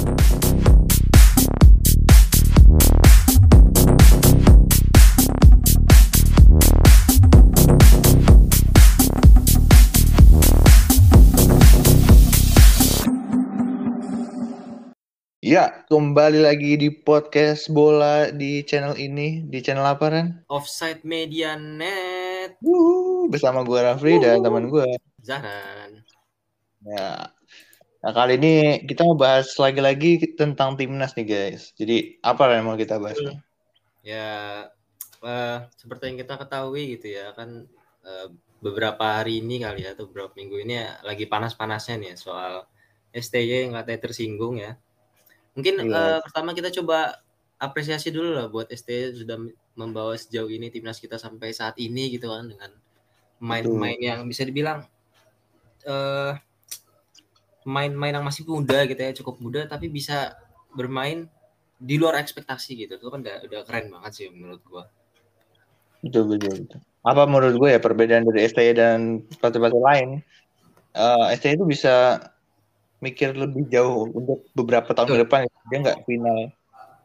Ya, kembali lagi di podcast bola di channel ini. Di channel apa, Ren? Offside Media Net. Wuhu, bersama gue Rafli dan teman gue. Zahran. Ya. Nah, kali ini kita mau bahas lagi-lagi tentang timnas nih, guys. Jadi, apa yang mau kita bahas? nih? Ya, eh, seperti yang kita ketahui gitu ya, kan eh, beberapa hari ini kali ya, atau beberapa minggu ini ya, lagi panas-panasnya nih ya, soal STY yang katanya tersinggung ya. Mungkin Iya. eh, pertama kita coba apresiasi dulu lah buat STY sudah membawa sejauh ini timnas kita sampai saat ini gitu kan dengan pemain-pemain yang bisa dibilang eh pemain-pemain yang masih muda gitu ya cukup muda tapi bisa bermain di luar ekspektasi gitu itu kan udah, udah keren banget sih menurut gua Betul, betul, betul. Apa menurut gue ya perbedaan dari STY dan pelatih-pelatih lain? Eh STY itu bisa mikir lebih jauh untuk beberapa tahun ke depan. Dia nggak final.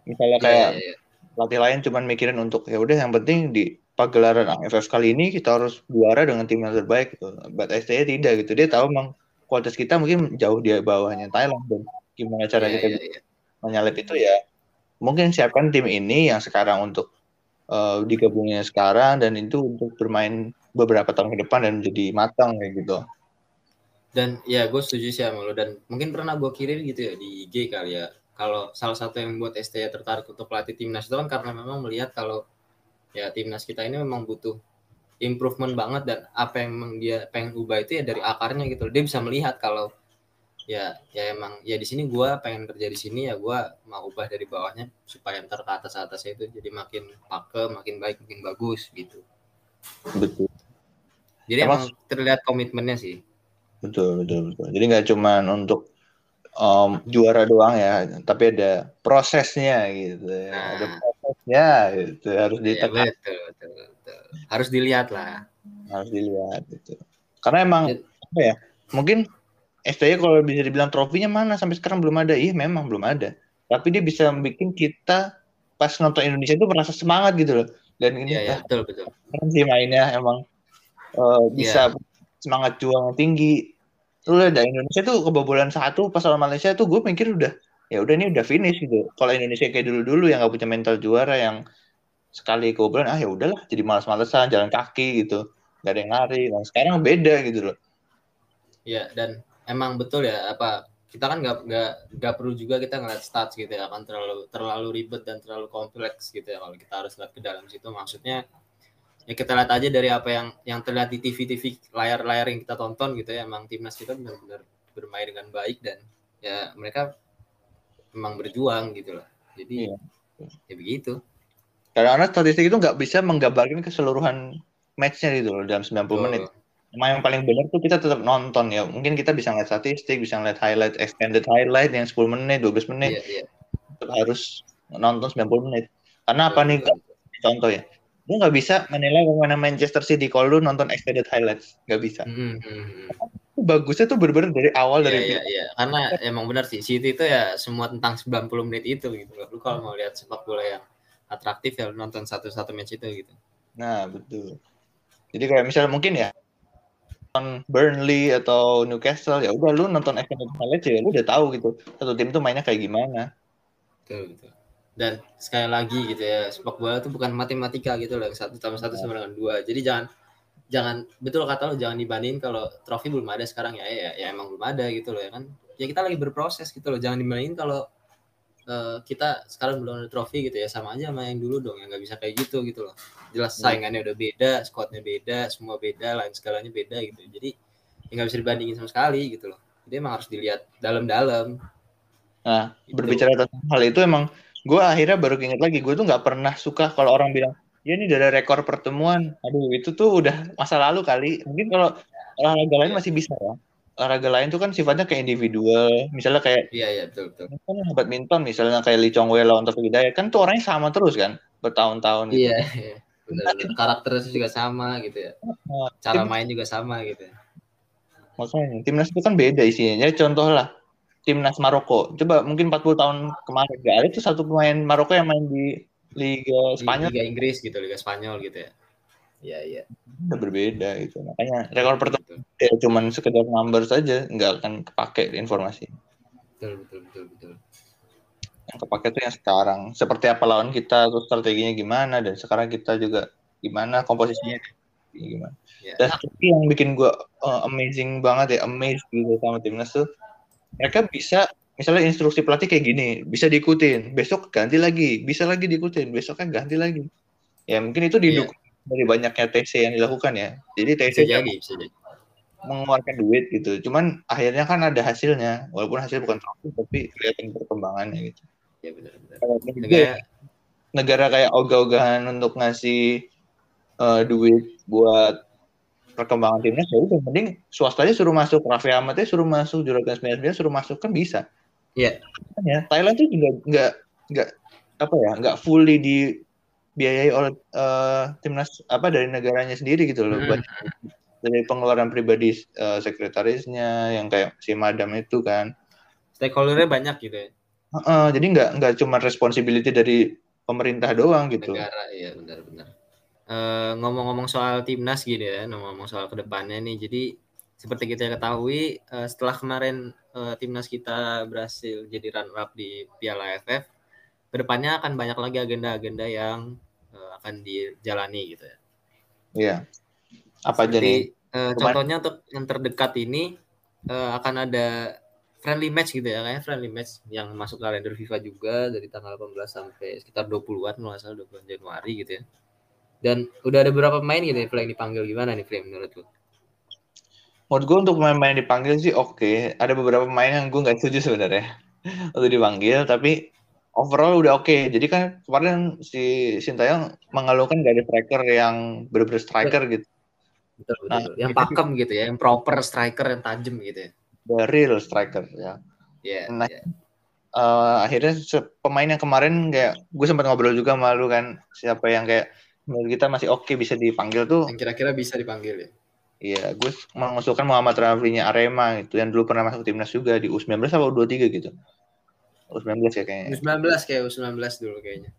Misalnya Iya, kayak iya, iya. pelatih lain cuman mikirin untuk ya udah yang penting di pagelaran AFF kali ini kita harus juara dengan tim yang terbaik gitu. But STY tidak gitu. Dia tahu memang kualitas kita mungkin jauh di bawahnya Thailand dan gimana cara Iya, kita iya, iya. menyalip itu ya mungkin siapkan tim ini yang sekarang untuk eh, digabungnya sekarang dan itu untuk bermain beberapa tahun ke depan dan menjadi matang kayak gitu. dan ya gue setuju sih sama lo dan mungkin pernah gue kirim gitu ya di IG kali ya kalau salah satu yang membuat STY tertarik untuk pelatih timnas itu kan karena memang melihat kalau ya timnas kita ini memang butuh improvement banget dan apa yang memang dia pengen ubah itu ya dari akarnya gitu dia bisa melihat kalau ya ya emang ya di sini gue pengen kerja di sini ya gue mau ubah dari bawahnya supaya ntar ke atas atasnya itu jadi makin pakem makin baik makin bagus gitu Betul. jadi Emang- emang terlihat komitmennya sih Betul, betul, betul. Jadi nggak cuman untuk um, juara doang ya, tapi ada prosesnya gitu. ya. Nah. Ada prosesnya gitu. Harus Ya, ditekan, betul, betul, betul. harus dilihat lah harus dilihat gitu. Karena emang Ya. apa ya? Mungkin STY kalau bisa dibilang trofinya mana sampai sekarang belum ada. Iya, memang belum ada. Tapi dia bisa bikin kita pas nonton Indonesia itu merasa semangat gitu loh. Dan ini ya, ah, betul, betul. keren sih mainnya emang eh, bisa semangat juang tinggi. Lu lihat dah, Indonesia tuh kebobolan satu pas lawan Malaysia tuh gue mikir udah ya udah ini udah finish gitu. Kalau Indonesia kayak dulu-dulu yang nggak punya mental juara yang sekali kebobolan ah ya udahlah jadi malas-malesan jalan kaki gitu nggak ada yang lari. Nah sekarang beda gitu loh. Iya, dan emang betul ya apa kita kan nggak nggak nggak perlu juga kita ngeliat stats gitu ya kan terlalu terlalu ribet dan terlalu kompleks gitu ya kalau kita harus lihat ke dalam situ maksudnya ya kita lihat aja dari apa yang yang terlihat di TV-TV layar-layar yang kita tonton gitu ya emang timnas kita benar-benar bermain dengan baik dan ya mereka memang berjuang gitu loh jadi Iya. ya begitu Karena statistik itu nggak bisa menggambarkan keseluruhan matchnya gitu loh dalam 90 menit. Tuh. Emang yang paling benar tuh kita tetap nonton ya. Mungkin kita bisa ngeliat statistik, bisa ngeliat highlight, extended highlight yang 10 menit, 12 menit. iya iya Tetap harus nonton 90 menit. Karena apa nih Betul, betul. contoh ya? Lu nggak bisa menilai pemain Manchester City kalau lu nonton extended highlights. Nggak bisa. Hmm, hmm, hmm. Bagusnya tuh bener-bener dari awal Iya, dari iya, iya. Karena emang benar sih, City itu ya semua tentang 90 menit itu gitu. Lu kalau mau lihat sepak bola yang atraktif ya nonton satu-satu match itu gitu. Nah, betul. Jadi kayak misalnya mungkin ya nonton Burnley atau Newcastle ya udah lu nonton extended highlights ya lu udah tahu gitu satu tim tuh mainnya kayak gimana. Betul, betul. Dan sekali lagi gitu ya, sepak bola itu bukan matematika gitu loh, satu tambah satu sama dengan dua. Jadi jangan jangan betul kata lo jangan dibandingin kalau trofi belum ada sekarang ya ya, ya emang belum ada gitu loh ya kan. Ya kita lagi berproses gitu loh, jangan dibandingin kalau eh, kita sekarang belum ada trofi gitu ya sama aja sama yang dulu dong yang nggak bisa kayak gitu gitu loh jelas Hmm. saingannya udah beda squadnya beda semua beda lain segalanya beda gitu jadi ya nggak bisa dibandingin sama sekali gitu loh jadi emang harus dilihat dalam-dalam Nah, Gitu. berbicara tentang hal itu emang gue akhirnya baru inget lagi gue tuh nggak pernah suka kalau orang bilang ya ini udah ada rekor pertemuan. Aduh itu tuh udah masa lalu kali. Mungkin kalau olahraga lain masih bisa ya. Olahraga lain tuh kan sifatnya kayak individual. Misalnya kayak iya iya betul betul kan badminton misalnya kayak Lee Chong Wei lawan Taufik Hidayat kan tuh orangnya sama terus kan bertahun-tahun gitu. iya iya. benar karakternya juga sama gitu ya cara tim- main juga sama gitu ya. makanya timnas itu kan beda isinya. Jadi contoh lah timnas Maroko. Coba mungkin 40 tahun kemarin gak ada tuh satu pemain Maroko yang main di Liga Spanyol. Liga Inggris gitu, Liga Spanyol gitu ya. Iya, iya. Udah berbeda gitu. Makanya rekor pertama ya cuman sekedar number saja, nggak akan kepake informasi. Betul, betul, betul, betul. Yang kepake tuh yang sekarang. Seperti apa lawan kita, terus strateginya gimana, dan sekarang kita juga gimana komposisinya gimana. Ya. Dan satu yang bikin gue uh, amazing banget ya, amazing gitu sama timnas tuh, mereka bisa misalnya instruksi pelatih kayak gini bisa diikutin besok ganti lagi bisa lagi diikutin besoknya ganti lagi ya mungkin itu didukung yeah. Dari banyaknya TC yang dilakukan ya jadi TC bisa jadi, bisa jadi. mengeluarkan duit gitu cuman akhirnya kan ada hasilnya walaupun hasil bukan trofi tapi kelihatan perkembangannya gitu ya benar-benar negara, negara kayak ogah-ogahan untuk ngasih uh, duit buat perkembangan timnya ya udah mending swastanya suruh masuk Raffi Ahmadnya suruh masuk Juragan 99 suruh masuk kan bisa Iya. Yeah. Ya, Thailand tuh juga nggak nggak apa ya nggak fully dibiayai oleh uh, timnas apa dari negaranya sendiri gitu loh. Hmm. Dari pengeluaran pribadi uh, sekretarisnya yang kayak si madam itu kan. Stakeholdernya banyak gitu ya. Uh, jadi nggak nggak cuma responsibility dari pemerintah doang gitu. Negara, iya benar-benar. Uh, ngomong-ngomong soal timnas gitu ya, ngomong-ngomong soal ke depannya nih, jadi seperti kita ketahui uh, setelah kemarin uh, timnas kita berhasil jadi runner up di Piala AFF, ke depannya akan banyak lagi agenda-agenda yang uh, akan dijalani gitu ya. Iya. Apa jadi? Uh, contohnya untuk yang terdekat ini uh, akan ada friendly match gitu ya, kayak friendly match yang masuk kalender FIFA juga dari tanggal 18 sampai sekitar 20-an, nggak salah 20 Januari gitu ya. Dan udah ada beberapa pemain gitu ya, yang dipanggil gimana nih, Frame menurut lu? Menurut gue untuk pemain-pemain dipanggil sih oke. Okay. Ada beberapa pemain yang gue nggak setuju sebenarnya untuk dipanggil, tapi overall udah oke. Okay. Jadi kan kemarin si Sintayong mengeluhkan gak ada striker yang bener-bener striker betul. gitu. Betul, betul. Nah, yang pakem gitu ya, yang proper striker yang tajam gitu ya. The real striker ya. Iya. Yeah, nah, yeah. Uh, akhirnya pemain yang kemarin kayak gue sempat ngobrol juga malu kan siapa yang kayak menurut kita masih oke okay, bisa dipanggil tuh. Yang kira-kira bisa dipanggil ya. Iya, gue mengusulkan Muhammad Rafli-nya Arema itu yang dulu pernah masuk timnas juga di U19 atau U23 gitu. U19 ya kayaknya. U19 kayak U19 dulu kayaknya.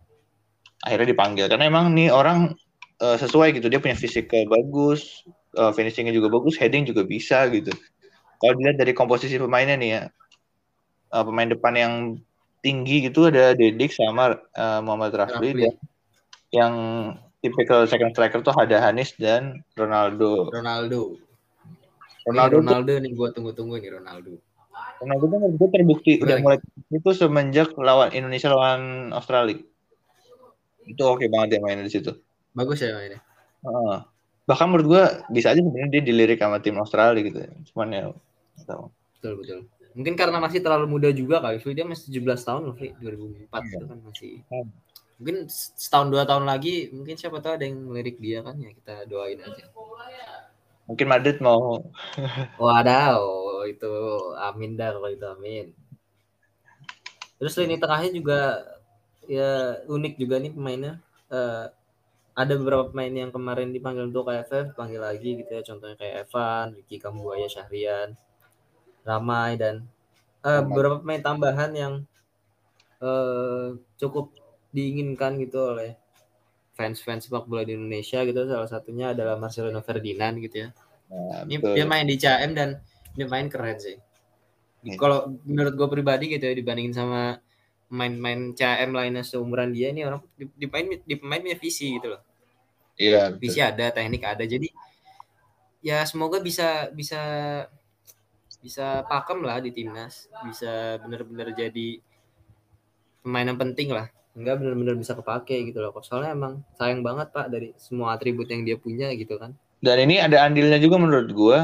Akhirnya dipanggil karena emang nih orang uh, sesuai gitu, dia punya fisik bagus, uh, finishingnya juga bagus, heading juga bisa gitu. Kalau dilihat dari komposisi pemainnya nih ya, uh, pemain depan yang tinggi gitu ada Dedik sama uh, Muhammad Rafli, Rafli. yang tipikal second striker tuh ada Hanis dan Ronaldo. Ronaldo. Ronaldo, Ronaldo tuh, nih gue tunggu-tunggu nih Ronaldo. Ronaldo kan gue terbukti Udah udah mulai itu semenjak lawan Indonesia lawan Australia. Itu oke okay banget dia main di situ. Bagus ya mainnya. Uh, bahkan menurut gue bisa aja sebenarnya dia dilirik sama tim Australia gitu. Cuman ya tahu. Betul betul. Mungkin karena masih terlalu muda juga kali. Dia masih 17 tahun loh, 2004 yeah. itu kan masih. Hmm mungkin setahun dua tahun lagi mungkin siapa tahu ada yang melirik dia kan ya kita doain aja mungkin Madrid mau itu amin dah kalau itu amin. Terus ini tengahnya juga ya unik juga nih pemainnya. Uh, ada beberapa pemain yang kemarin dipanggil untuk KFF panggil lagi gitu ya. Contohnya kayak Evan, Ricky Kambuaya, Syahrian, Ramai dan uh, beberapa pemain tambahan yang uh, cukup diinginkan gitu oleh fans-fans sepak bola di Indonesia gitu. Salah satunya adalah Marcelino Ferdinand gitu ya. Nah, ini dia main di CM dan dia main keren sih. Kalau menurut gue pribadi gitu ya dibandingin sama main-main CM lainnya seumuran dia ini orang di, di pemain di pemain punya visi gitu loh. Iya. Visi ada, teknik ada. Jadi ya semoga bisa bisa bisa pakem lah di timnas, bisa benar-benar jadi pemain yang penting lah enggak benar-benar bisa kepake gitu loh. Soalnya emang sayang banget Pak dari semua atribut yang dia punya gitu kan. Dan ini ada andilnya juga menurut gua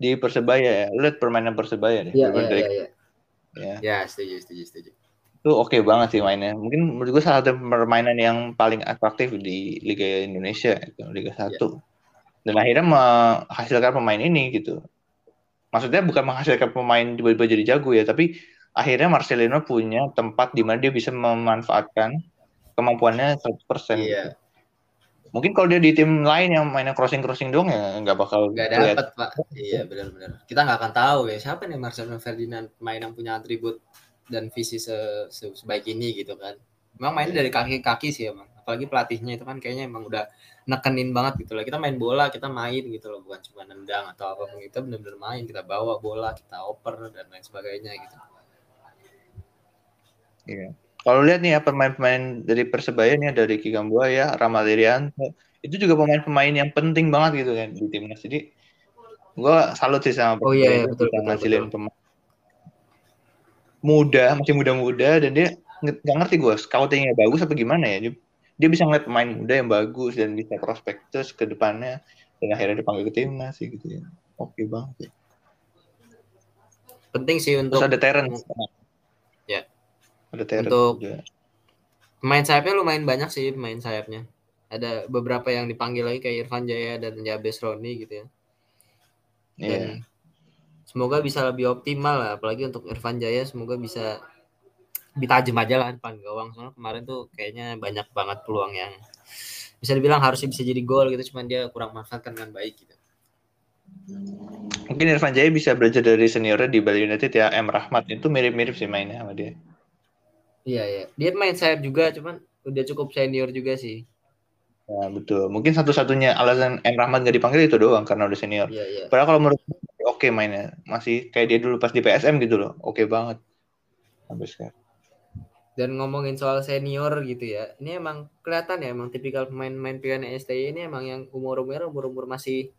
di Persebaya ya. Lihat permainan Persebaya deh. Iya, iya, iya, iya. Ya. ya, setuju, setuju, setuju. Itu oke okay banget sih mainnya. Mungkin menurut gua salah satu permainan yang paling atraktif di Liga Indonesia, itu Liga 1. Ya. Dan akhirnya menghasilkan pemain ini gitu. Maksudnya bukan menghasilkan pemain tiba-tiba jadi jago ya, tapi akhirnya Marcelino punya tempat di mana dia bisa memanfaatkan kemampuannya 100%. Iya. Mungkin kalau dia di tim lain yang mainnya crossing crossing dong ya nggak bakal nggak dapat pak. Iya benar-benar. Kita nggak akan tahu ya siapa nih Marcelo Ferdinand main yang punya atribut dan visi se -se sebaik ini gitu kan. Memang mainnya dari kaki-kaki sih emang. Apalagi pelatihnya itu kan kayaknya emang udah nekenin banget gitu lah. Kita main bola, kita main gitu loh, bukan cuma nendang atau apa pun. Kita benar-benar main, kita bawa bola, kita oper dan lain sebagainya gitu. Iya. Kalau lihat nih ya pemain-pemain dari Persebaya nih dari Ki ya, Ramadirian, itu juga pemain-pemain yang penting banget gitu kan di timnas. Jadi gue salut sih sama oh, iya, betul, betul, ngasilin betul. pemain muda, masih muda-muda dan dia nggak ngerti gue scoutingnya bagus apa gimana ya. Dia bisa ngeliat pemain muda yang bagus dan bisa prospek terus ke depannya dan akhirnya dipanggil ke timnas sih gitu ya. Oke banget. Ya. Penting sih untuk terus ada Terence. Ada Untuk juga. Pemain sayapnya lumayan banyak sih pemain sayapnya. Ada beberapa yang dipanggil lagi kayak Irfan Jaya dan Jabes Roni gitu ya. Iya. Dan semoga bisa lebih optimal lah apalagi untuk Irfan Jaya semoga bisa lebih tajam aja lah depan gawang soalnya kemarin tuh kayaknya banyak banget peluang yang bisa dibilang harusnya bisa jadi gol gitu cuman dia kurang manfaatkan dengan baik gitu. Mungkin Irfan Jaya bisa belajar dari seniornya di Bali United ya M Rahmat itu mirip-mirip sih mainnya sama dia. Iya iya. Dia main sayap juga, cuman udah cukup senior juga sih. Ya betul. Mungkin satu-satunya alasan M Rahmat gak dipanggil itu doang karena udah senior. Iya iya. Padahal kalau menurut oke okay mainnya, masih kayak dia dulu pas di PSM gitu loh, oke okay banget. Sampai sekarang. Dan ngomongin soal senior gitu ya, ini emang kelihatan ya emang tipikal pemain-pemain pilihan STY ini emang yang umur-umur umur-umur masih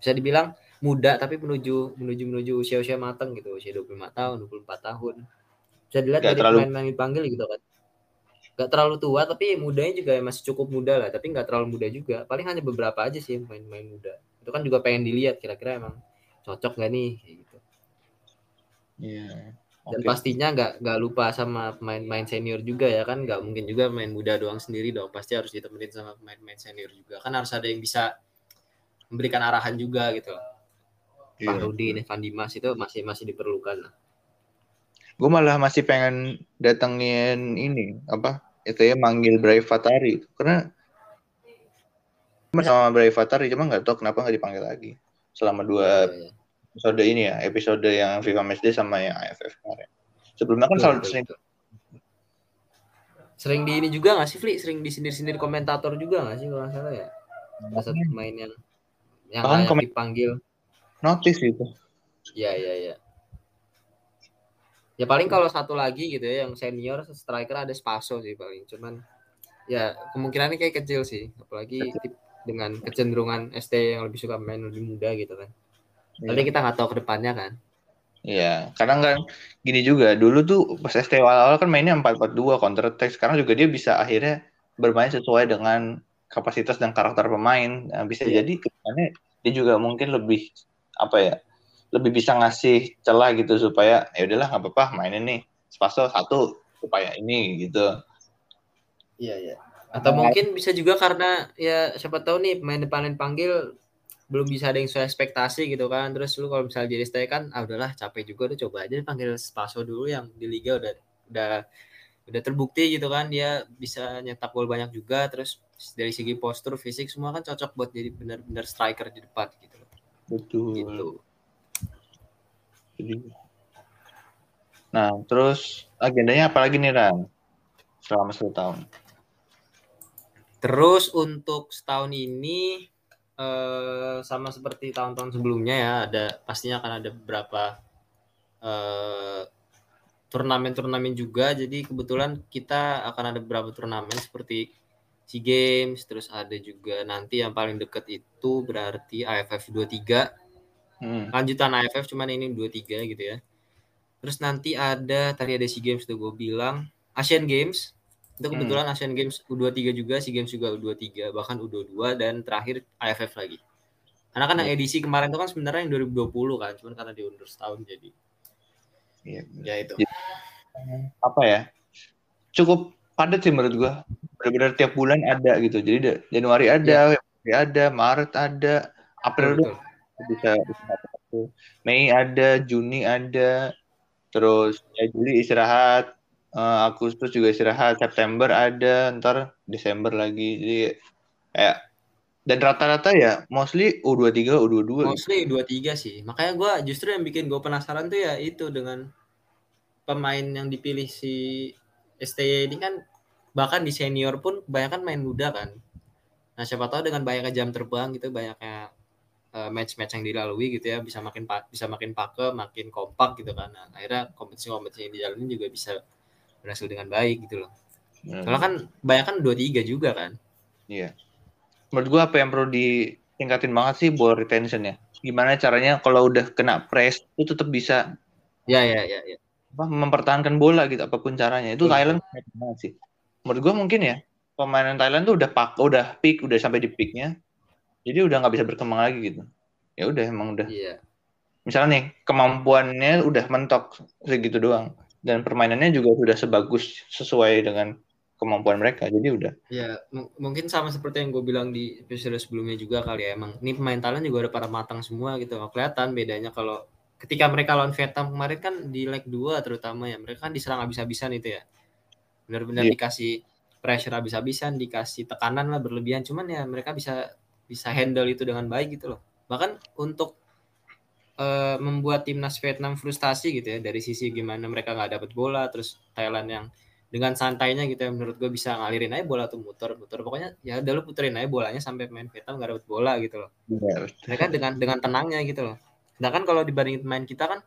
bisa dibilang muda tapi menuju menuju menuju usia-usia matang gitu, usia 25 tahun, 24 tahun bisa dilihat gak dari terlalu... pemain yang dipanggil gitu kan. Gak terlalu tua tapi mudanya juga masih cukup muda lah. Tapi nggak terlalu muda juga. Paling hanya beberapa aja sih main-main muda. Itu kan juga pengen dilihat kira-kira emang cocok gak nih kayak gitu. Iya. Yeah. Dan pastinya nggak nggak lupa sama pemain-pemain senior juga ya kan. Nggak mungkin juga main muda doang sendiri dong. Pasti harus ditemenin sama pemain-pemain senior juga. Kan harus ada yang bisa memberikan arahan juga gitu. Yeah. Pak Rudi, Evan Dimas itu masih masih diperlukan lah gue malah masih pengen datengin ini apa itu ya manggil Brave Fatari karena sama Brave Fatari cuma nggak tahu kenapa nggak dipanggil lagi selama dua iya, iya. episode ini ya episode yang FIFA Matchday sama yang AFF kemarin. Sebelumnya kan selalu sering sering di ini juga nggak sih Fli? Sering di sindir-sindir komentator juga nggak sih kalau salah ya? Saat main yang yang dipanggil. Notice itu. Iya iya iya Ya paling kalau satu lagi gitu ya yang senior striker ada Spaso sih paling. Cuman ya kemungkinannya kayak kecil sih. Apalagi dengan kecenderungan ST yang lebih suka main lebih muda gitu kan. Tapi ya. kita nggak tahu ke depannya kan. Iya, kadang kan gini juga. Dulu tuh pas ST awal-awal kan mainnya 4-4-2 counter attack. Sekarang juga dia bisa akhirnya bermain sesuai dengan kapasitas dan karakter pemain. Nah, bisa yeah. jadi ke depannya dia juga mungkin lebih apa ya lebih bisa ngasih celah gitu supaya ya udahlah nggak apa-apa mainin nih Spaso satu supaya ini gitu. Iya iya. Atau mungkin bisa juga karena ya siapa tahu nih pemain depan yang panggil belum bisa ada yang sesuai ekspektasi gitu kan. Terus lu kalau misalnya jadi stay kan ah udahlah capek juga udah coba aja panggil Spaso dulu yang di liga udah udah udah terbukti gitu kan dia bisa nyetak gol banyak juga terus dari segi postur fisik semua kan cocok buat jadi benar-benar striker di depan gitu. Betul. Gitu. Nah, terus agendanya apa lagi nih Ran? Selama satu tahun. Terus untuk setahun ini eh, sama seperti tahun-tahun sebelumnya ya, ada pastinya akan ada beberapa eh, turnamen-turnamen juga. Jadi kebetulan kita akan ada beberapa turnamen seperti SEA Games, terus ada juga nanti yang paling deket itu berarti AFF 23 Hmm. Lanjutan AFF cuman ini 2-3 gitu ya. Terus nanti ada tadi ada SEA Games tuh gue bilang Asian Games itu hmm. kebetulan hmm. Asian Games U23 juga, SEA Games juga U23, bahkan U22 dan terakhir AFF lagi. Karena kan yang hmm. edisi kemarin itu kan sebenarnya yang 2020 kan, cuman karena diundur setahun jadi. Iya, ya itu. Apa ya? Cukup padat sih menurut gua. Benar-benar tiap bulan ada gitu. Jadi Januari ada, ya. Februari ada, Maret ada, April bisa, bisa Mei ada, Juni ada, terus ya Juli istirahat, uh, Agustus juga istirahat, September ada, ntar Desember lagi. Jadi kayak Dan rata-rata ya mostly U23, U22. Mostly U23 sih. Makanya gue justru yang bikin gue penasaran tuh ya itu dengan pemain yang dipilih si STY ini kan bahkan di senior pun kebanyakan main muda kan. Nah siapa tahu dengan banyaknya jam terbang gitu, banyaknya match-match yang dilalui gitu ya, bisa makin bisa makin pake, makin kompak gitu kan. Nah, akhirnya kompetisi-kompetisi yang dijalanin juga bisa berhasil dengan baik gitu loh. Hmm. Soalnya kan banyak kan dua tiga juga kan. Iya. Menurut gua apa yang perlu ditingkatin banget sih ball retention ya. Gimana caranya kalau udah kena press itu tetap bisa ya ya ya ya apa mempertahankan bola gitu apa pun caranya. Itu Thailand banget sih. Menurut gua mungkin ya pemainan Thailand tuh udah pak udah peak udah sampai di peaknya. Jadi udah nggak bisa berkembang lagi gitu. Ya udah emang udah. Iya. Misalnya nih kemampuannya udah mentok segitu doang dan permainannya juga sudah sebagus sesuai dengan kemampuan mereka jadi udah ya mungkin sama seperti yang gue bilang di episode sebelumnya juga kali ya emang ini pemain Thailand juga udah pada matang semua gitu kelihatan bedanya kalau ketika mereka lawan Vietnam kemarin kan di leg 2 terutama ya mereka kan diserang habis-habisan itu ya benar-benar yeah. dikasih pressure habis-habisan dikasih tekanan lah berlebihan cuman ya mereka bisa bisa handle itu dengan baik gitu loh. Bahkan untuk uh, membuat timnas Vietnam frustasi gitu ya dari sisi gimana mereka nggak dapat bola terus Thailand yang dengan santainya gitu ya menurut gue bisa ngalirin aja bola tuh muter muter pokoknya ya udah lu puterin aja bolanya sampai main Vietnam nggak dapet bola gitu loh. Ya, mereka dengan dengan tenangnya gitu loh. Sedangkan kalau dibandingin main kita kan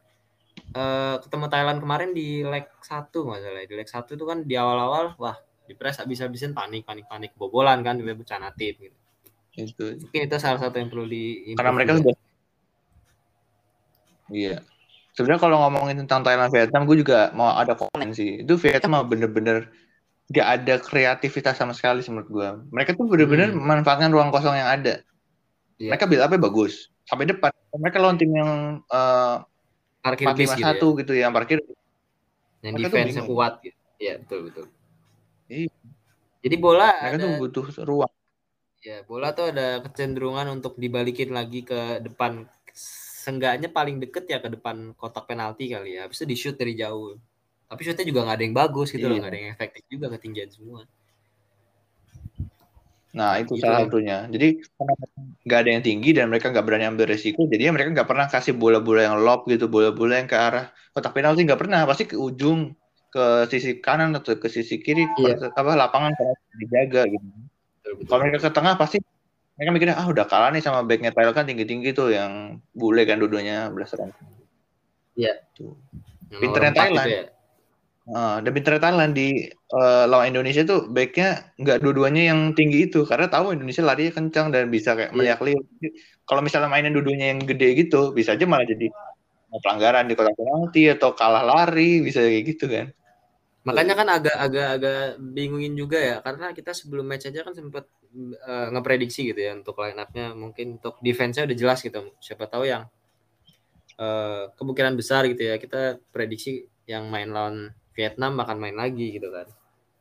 uh, ketemu Thailand kemarin di leg satu masalah di leg satu itu kan di awal-awal wah di press habis-habisan panik panik panik. Bobolan kan di natif gitu itu mungkin itu salah satu yang perlu di karena mereka sudah iya. Sebenarnya kalau ngomongin tentang Thailand Vietnam gue juga mau ada komen sih. Itu Vietnam bener-bener gak ada kreativitas sama sekali menurut gue mereka tuh bener-bener hmm. memanfaatkan ruang kosong yang ada. Yeah. mereka build apa bagus. Sampai depan mereka lawan tim yang uh, parkir lima gitu satu ya. gitu yang parkir. Yang defense yang kuat gitu. ya betul betul. Iya. jadi bola mereka ada, tuh butuh ruang ya bola tuh ada kecenderungan untuk dibalikin lagi ke depan seenggaknya paling deket ya ke depan kotak penalti kali ya. Habis itu di shoot dari jauh. Tapi shootnya juga nggak ada yang bagus gitu iya. loh, nggak ada yang efektif juga ketinggian semua. Nah itu gitu salah satunya. Jadi nggak ada yang tinggi dan mereka nggak berani ambil resiko, jadi mereka nggak pernah kasih bola-bola yang lob gitu, bola-bola yang ke arah kotak penalti nggak pernah. Pasti ke ujung, ke sisi kanan atau ke sisi kiri, iya. apa lapangan dijaga gitu. Kalau mereka ke tengah pasti mereka mikirnya ah udah kalah nih sama backnya Thailand kan tinggi-tinggi tuh yang bule kan dudunya belasan. Iya. Tuh. Pinternya Thailand. Gitu ya? Uh, dan pinternya Thailand di uh, lawan Indonesia tuh backnya nggak dua-duanya yang tinggi itu karena tahu Indonesia larinya kencang dan bisa kayak yeah. melihat Kalau misalnya mainin dua-duanya yang gede gitu bisa aja malah jadi pelanggaran di kotak penalti atau kalah lari bisa kayak gitu kan. Makanya kan agak-agak agak bingungin juga ya karena kita sebelum match aja kan sempat uh, ngeprediksi gitu ya untuk line up-nya mungkin untuk defense-nya udah jelas gitu. Siapa tahu yang uh, kemungkinan besar gitu ya kita prediksi yang main lawan Vietnam akan main lagi gitu kan.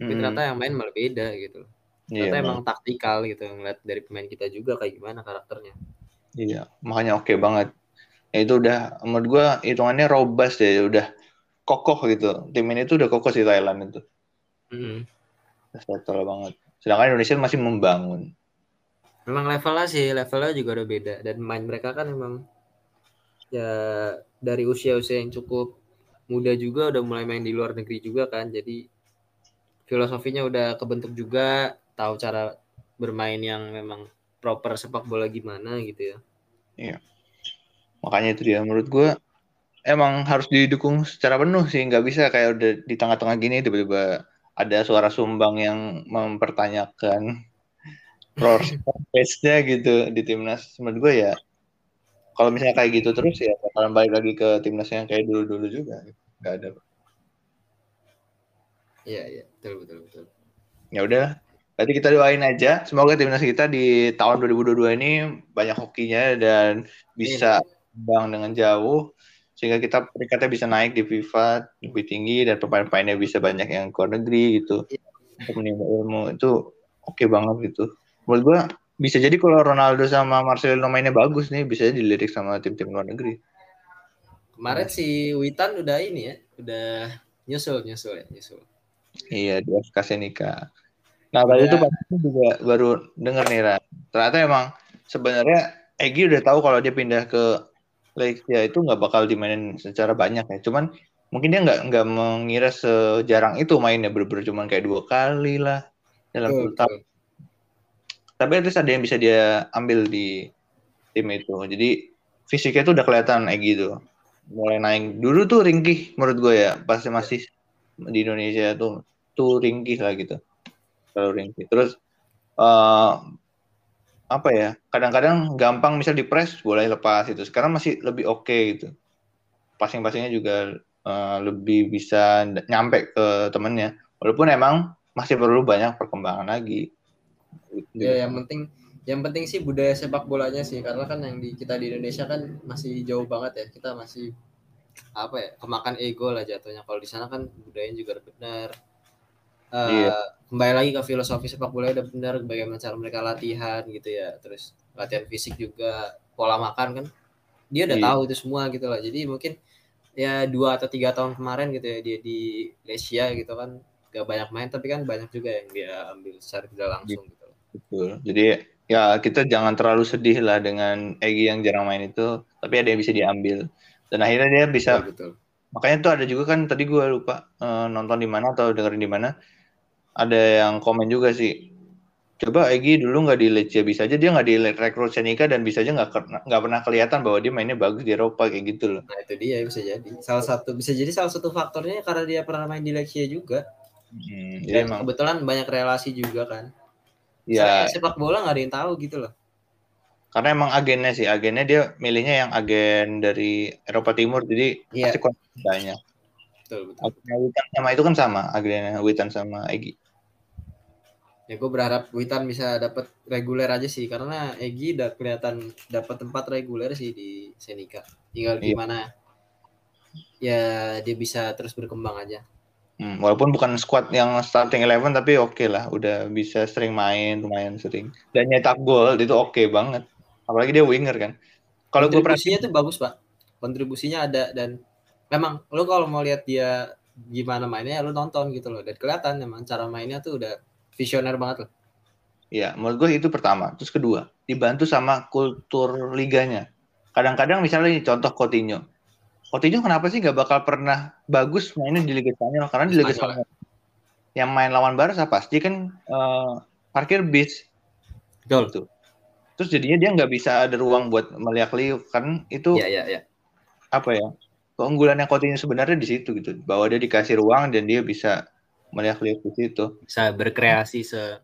Tapi hmm. ternyata yang main malah beda gitu. Ternyata yeah, emang taktikal gitu ngeliat dari pemain kita juga kayak gimana karakternya. Iya, makanya oke okay banget. Ya itu udah menurut gua hitungannya robust ya, udah kokoh gitu. Tim ini tuh udah kokoh sih Thailand itu. Hmm. Settle banget. Sedangkan Indonesia masih membangun. Memang levelnya sih, levelnya juga udah beda. Dan main mereka kan memang ya dari usia-usia yang cukup muda juga udah mulai main di luar negeri juga kan. Jadi filosofinya udah kebentuk juga, tahu cara bermain yang memang proper sepak bola gimana gitu ya. Iya. Makanya itu dia menurut gue emang harus didukung secara penuh sih. Nggak bisa kayak udah di tengah-tengah gini tiba-tiba ada suara sumbang yang mempertanyakan prosesnya gitu di timnas. Menurut gue ya kalau misalnya kayak gitu terus ya bakalan balik lagi ke timnas yang kayak dulu-dulu juga. Nggak ada. Iya iya. Betul betul betul. Ya udah berarti kita doain aja. Semoga timnas kita di tahun 2022 ini banyak hokinya dan bisa bang dengan jauh sehingga kita peringkatnya bisa naik di FIFA lebih tinggi dan pemain-pemainnya bisa banyak yang keluar negeri gitu. Yeah. untuk menimba ilmu itu oke okay banget gitu. Menurut gua bisa jadi kalau Ronaldo sama Marcelo mainnya bagus nih bisa dilirik sama tim-tim luar negeri. Kemarin si Witan udah ini ya udah nyusul nyusul ya nyusul. Iya di FK Senika Nah tadi itu Pak juga baru denger nih Ra. Ternyata emang sebenarnya Egi udah tahu kalau dia pindah ke Legia itu nggak bakal dimainin secara banyak ya. Cuman mungkin dia nggak nggak mengira sejarang itu mainnya bener-bener cuman kayak dua kali lah dalam satu tahun. Tapi itu ada yang bisa dia ambil di tim itu. Jadi fisiknya tuh udah kelihatan Egi tuh. Mulai naik. Dulu tuh ringkih menurut gue ya. Pas masih di Indonesia tuh tuh ringkih lah gitu. Kalau ringkih. Terus uh, apa ya? Kadang-kadang gampang misal di press boleh lepas itu. Sekarang masih lebih oke okay, gitu. Passing-passingnya juga uh, lebih bisa nyampe ke temennya. Walaupun emang masih perlu banyak perkembangan lagi. Ya, yang penting yang penting sih budaya sepak bolanya sih karena kan yang di kita di Indonesia kan masih jauh banget ya kita masih apa ya kemakan ego lah jatuhnya kalau di sana kan budayanya juga benar uh, iya. Kembali lagi ke filosofi sepak bola udah benar bagaimana cara mereka latihan gitu ya. Terus latihan fisik juga pola makan kan dia udah iya. tahu itu semua gitu lah jadi mungkin ya dua atau tiga tahun kemarin gitu ya dia di Lesia gitu kan gak banyak main tapi kan banyak juga yang dia ambil secara tidak langsung gitu betul. Jadi ya kita jangan terlalu sedih lah dengan Egi yang jarang main itu tapi ada yang bisa diambil. Dan akhirnya dia bisa betul, betul. makanya tuh ada juga kan tadi gue lupa uh, nonton di mana atau dengerin di mana ada yang komen juga sih coba Egi dulu nggak di Lecce bisa aja dia nggak di rekrut Senika dan bisa aja nggak nggak pernah kelihatan bahwa dia mainnya bagus di Eropa kayak gitu loh. Nah itu dia bisa jadi. Salah satu bisa jadi salah satu faktornya karena dia pernah main di Lecce juga. Hmm, dan emang. kebetulan banyak relasi juga kan. Ya sepak bola nggak ada yang tahu gitu loh. Karena emang agennya sih agennya dia milihnya yang agen dari Eropa Timur jadi ya. pasti banyak betul betul Witan sama itu kan sama agennya Witan sama Egi ya gue berharap Witan bisa dapat reguler aja sih karena Egi udah kelihatan dapat tempat reguler sih di Senika tinggal iya. gimana ya dia bisa terus berkembang aja Hmm, walaupun bukan squad yang starting eleven tapi oke okay lah, udah bisa sering main, lumayan sering. Dan nyetak gol itu oke okay banget. Apalagi dia winger kan. Kalau gue kontribusinya tuh bagus pak, kontribusinya ada dan memang lo kalau mau lihat dia gimana mainnya lo nonton gitu loh dan kelihatan memang cara mainnya tuh udah visioner banget loh. Iya, menurut gue itu pertama. Terus kedua, dibantu sama kultur liganya. Kadang-kadang misalnya ini contoh Coutinho Coutinho kenapa sih nggak bakal pernah bagus mainnya di Liga Spanyol? Karena di Liga Spanyol yang main lawan Barca pasti kan uh, parkir bis. Betul. Gitu. Terus jadinya dia nggak bisa ada ruang buat melihat liuk kan itu Iya, iya, iya. Apa ya? Keunggulannya Coutinho sebenarnya di situ gitu. Bahwa dia dikasih ruang dan dia bisa melihat liuk di situ. Bisa berkreasi se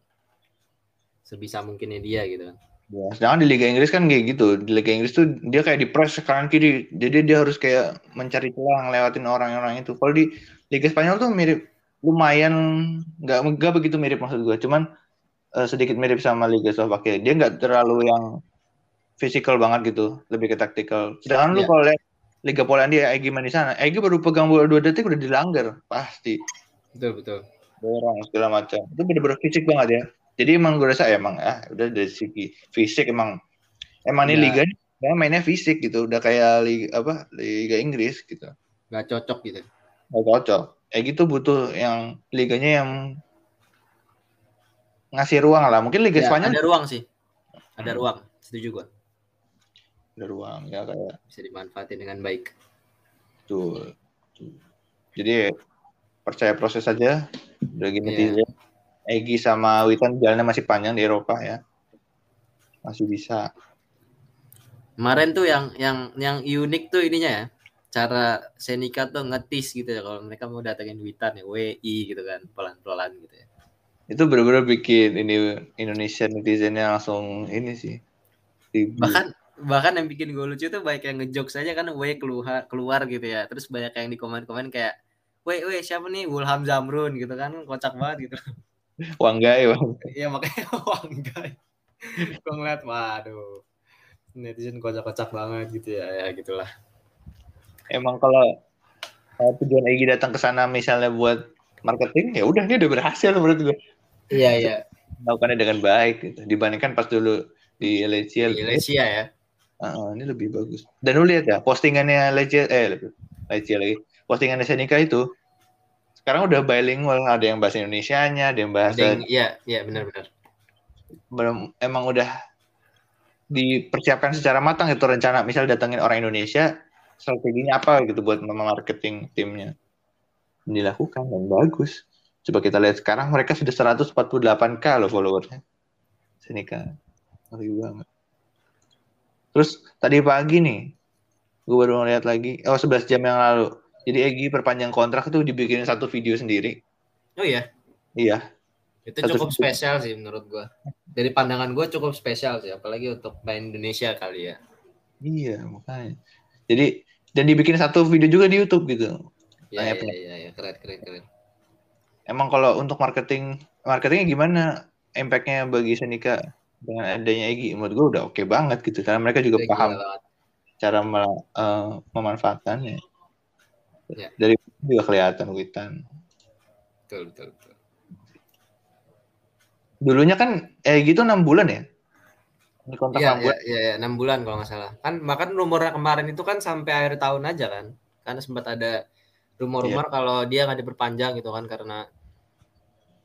sebisa mungkinnya dia gitu Ya, sedangkan di Liga Inggris kan kayak gitu. Di Liga Inggris tuh dia kayak di press kanan kiri. Jadi dia harus kayak mencari celah lewatin orang-orang itu. Kalau di Liga Spanyol tuh mirip lumayan nggak nggak begitu mirip maksud gue. Cuman uh, sedikit mirip sama Liga Slovakia. Dia nggak terlalu yang physical banget gitu, lebih ke taktikal. Sedangkan ya. lu kalau lihat Liga Polandia Egi main di sana, Egi baru pegang bola dua detik udah dilanggar, pasti. Betul betul. Orang segala macam. Itu bener-bener fisik banget ya. Jadi emang gue rasa emang ah udah dari segi fisik emang emang ya. ini liga ya mainnya fisik gitu. Udah kayak liga apa liga Inggris gitu. Nggak cocok gitu. Nggak cocok. Kayak gitu butuh yang liganya yang ngasih ruang lah. Mungkin liga ya, Spanyol ada ruang sih. Ada ruang. Setuju gue ada ruang ya kayak bisa dimanfaatin dengan baik tuh, jadi percaya proses saja udah gini yeah. Egi sama Witan jalannya masih panjang di Eropa ya. Masih bisa. Kemarin tuh yang yang yang unik tuh ininya ya. Cara Senika tuh ngetis gitu ya kalau mereka mau datengin Witan ya WI gitu kan pelan-pelan gitu ya. Itu benar-benar bikin ini Indonesia netizennya langsung ini sih. Bahkan bahkan yang bikin gue lucu tuh banyak yang ngejok saja kan W keluar keluar gitu ya. Terus banyak yang di komen-komen kayak Weh, weh siapa nih Wilham Zamrun gitu kan kocak banget gitu. Wanggai, bang. Iya makanya Wanggai. Gue ngeliat, waduh. Netizen kocak-kocak banget gitu ya, ya gitulah. Emang kalau uh, tujuan Egi datang ke sana misalnya buat marketing, ya udah ini udah berhasil menurut gue. Iya, iya. Melakukannya dengan baik gitu. Dibandingkan pas dulu di Lecia. Di Lecia ya. Uh, ini lebih bagus. Dan lu lihat ya, postingannya Lecia, eh Lecia lagi. Postingannya Senika itu, sekarang udah bilingual. Ada yang bahasa Indonesia-nya ada yang bahasa iya iya benar-benar belum emang udah dipersiapkan secara matang itu rencana. Misal datangin orang Indonesia strateginya apa gitu buat marketing timnya. Dilakukan dan bagus. Coba kita lihat sekarang mereka sudah 148k loh followersnya. Sini kan ngeri banget terus tadi pagi nih gue baru ngeliat lagi. Oh 11 jam yang lalu. Jadi Egi perpanjang kontrak itu dibikin satu video sendiri. Oh iya? Iya. Itu cukup spesial sih menurut gue dari pandangan gue cukup spesial sih apalagi untuk main Indonesia kali ya. Iya makanya. Jadi dan dibikin satu video juga di YouTube gitu. Iya iya, iya iya. Keren keren keren. Emang kalau untuk marketing marketingnya gimana? Impactnya bagi Senika dengan adanya Egi menurut gue udah oke okay banget gitu karena mereka juga udah paham cara uh, memanfaatkannya ya. dari juga kelihatan Witan betul betul betul Dulunya kan eh gitu enam bulan ya? Ini kontrak iya, 6 bulan. Iya, iya, 6 bulan kalau nggak salah. Kan bahkan rumornya kemarin itu kan sampai akhir tahun aja kan. Karena sempat ada rumor-rumor iya. kalau dia nggak diperpanjang gitu kan karena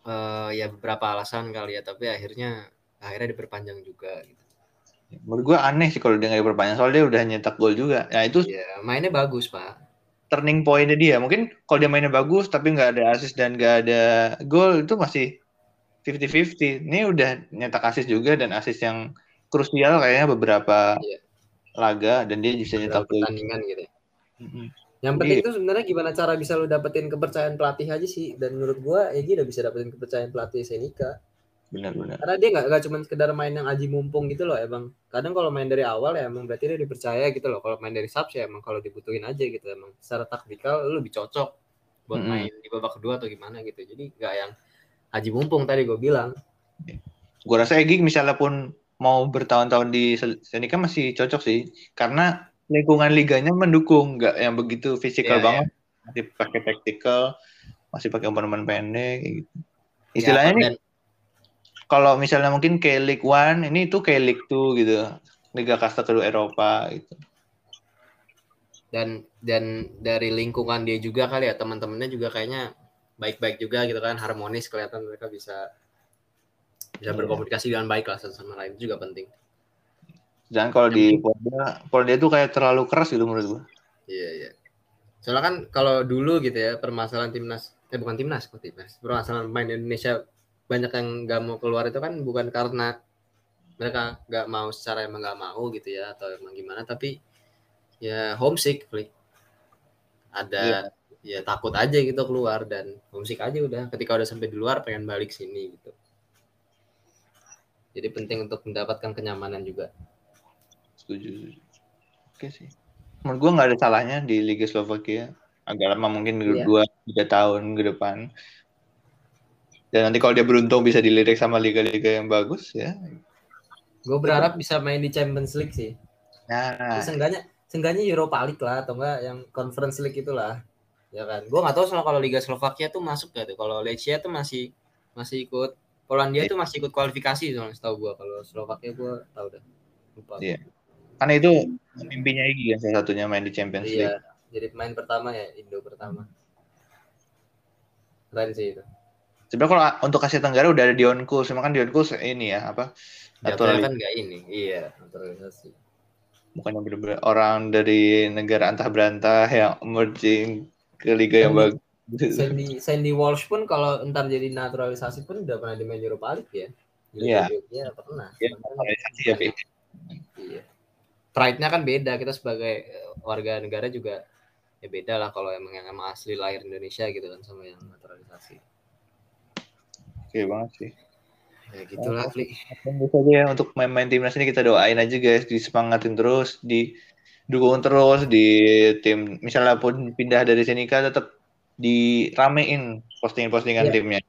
uh, ya beberapa alasan kali ya, tapi akhirnya akhirnya diperpanjang juga gitu. Menurut gue aneh sih kalau dia nggak diperpanjang soalnya dia udah nyetak gol juga. Ya itu Iya, mainnya bagus, Pak. Turning pointnya dia. Mungkin kalau dia mainnya bagus tapi nggak ada assist dan nggak ada gol itu masih 50-50. Ini udah nyetak asis juga dan asis yang krusial kayaknya beberapa iya. laga dan dia bisa nyetak pertandingan gitu. Ya. Mm-hmm. Yang penting itu sebenarnya gimana cara bisa lu dapetin kepercayaan pelatih aja sih. Dan menurut gua Egi udah bisa dapetin kepercayaan pelatih Senika. Benar-benar. Karena dia nggak cuma sekedar main yang aji mumpung gitu loh emang. Kadang kalau main dari awal ya emang berarti dia dipercaya gitu loh. Kalau main dari subs ya emang kalau dibutuhin aja gitu emang. Secara taktikal lu lebih cocok buat mm-hmm. main di babak kedua atau gimana gitu. Jadi nggak yang Haji Mumpung tadi gue bilang. Gue rasa Egi misalnya pun mau bertahun-tahun di sini kan masih cocok sih karena lingkungan liganya mendukung nggak yang begitu fisikal yeah, banget yeah. masih pakai tactical masih pakai umpan-umpan pendek gitu istilahnya yeah, nih. Kalau misalnya mungkin kayak League One ini tuh kayak League Two gitu. Liga Kasta kedua Eropa gitu. Dan dan dari lingkungan dia juga kali ya teman-temannya juga kayaknya baik-baik juga gitu kan harmonis kelihatan mereka bisa bisa yeah. berkomunikasi dengan baik lah satu sama lain itu juga penting. Jangan kalau di Polda Polda itu kayak terlalu keras gitu menurut gua. Iya iya. Soalnya kan kalau dulu gitu ya permasalahan timnas eh bukan timnas kok timnas? Permasalahan pemain Indonesia banyak yang nggak mau keluar itu kan bukan karena mereka nggak mau secara emang nggak mau gitu ya atau emang gimana tapi ya homesick ada yeah ya takut aja gitu keluar dan homesick aja udah. Ketika udah sampai di luar pengen balik sini gitu. Jadi penting untuk mendapatkan kenyamanan juga. Setuju oke sih. Menurut gue nggak ada salahnya di Liga Slovakia. Agak lama mungkin iya. dua tiga tahun ke depan dan nanti kalau dia beruntung bisa dilirik sama liga-liga yang bagus ya. Gue berharap bisa main di Champions League sih. Nah. Seenggaknya seenggaknya Europa League lah atau enggak yang Conference League itulah. Ya kan? Gue nggak tahu soal kalau Liga Slovakia tuh masuk gak tuh. Kalau Lechia tuh masih masih ikut. Polandia yeah. tuh masih ikut kualifikasi soalnya setahu gue kalau Slovakia gue tahu dah. Lupa. Iya. Yeah. karena itu mimpinya Igi kan salah satunya main di Champions iya, League. jadi main pertama ya Indo pertama. Keren sih itu sebenarnya kalau untuk Asia Tenggara udah ada Dion Kuls, kan Dion ini ya apa naturalisasi kan nggak ini iya naturalisasi bukan yang benar-benar orang dari negara antah berantah yang emerging ke liga yang bagus. Sandy Sandy Walsh pun kalau entar jadi naturalisasi pun udah pernah di main Europa League ya. Iya. Iya pernah. Iya, ya. Iya. Pride-nya kan beda. Kita sebagai eh, warga negara juga ya beda lah kalau emang yang emang asli lahir Indonesia gitu kan sama yang naturalisasi. Oke banget sih. Ya gitulah, Fli. Tunggu saja ya untuk main-main timnas ini kita doain aja guys, disemangatin terus, di dukung terus di tim misalnya pun pindah dari Senika tetap diramein postingan-postingan yeah. timnya.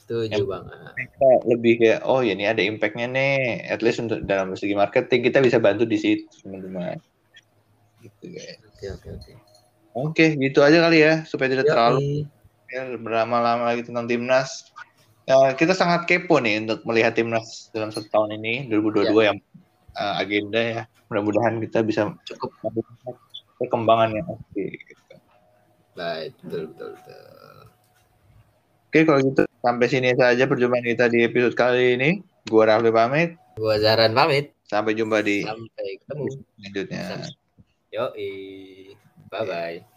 Setuju banget. Kita lebih kayak oh ya ini ada impactnya nih, at least untuk dalam segi marketing kita bisa bantu di situ teman-teman. Gitu guys. Oke oke oke. Oke gitu aja kali ya supaya tidak Yoi. terlalu ya, berlama-lama lagi tentang timnas. Ya, kita sangat kepo nih untuk melihat timnas dalam satu tahun ini 2022 ya. yang uh, agenda ya mudah-mudahan kita bisa cukup perkembangan yang pasti. Gitu. Baik, betul, betul, betul. Oke, kalau gitu sampai sini saja perjumpaan kita di episode kali ini. Gua Rafli pamit. Gua Zaran pamit. Sampai jumpa di Sampai ketemu selanjutnya. Yo, bye bye.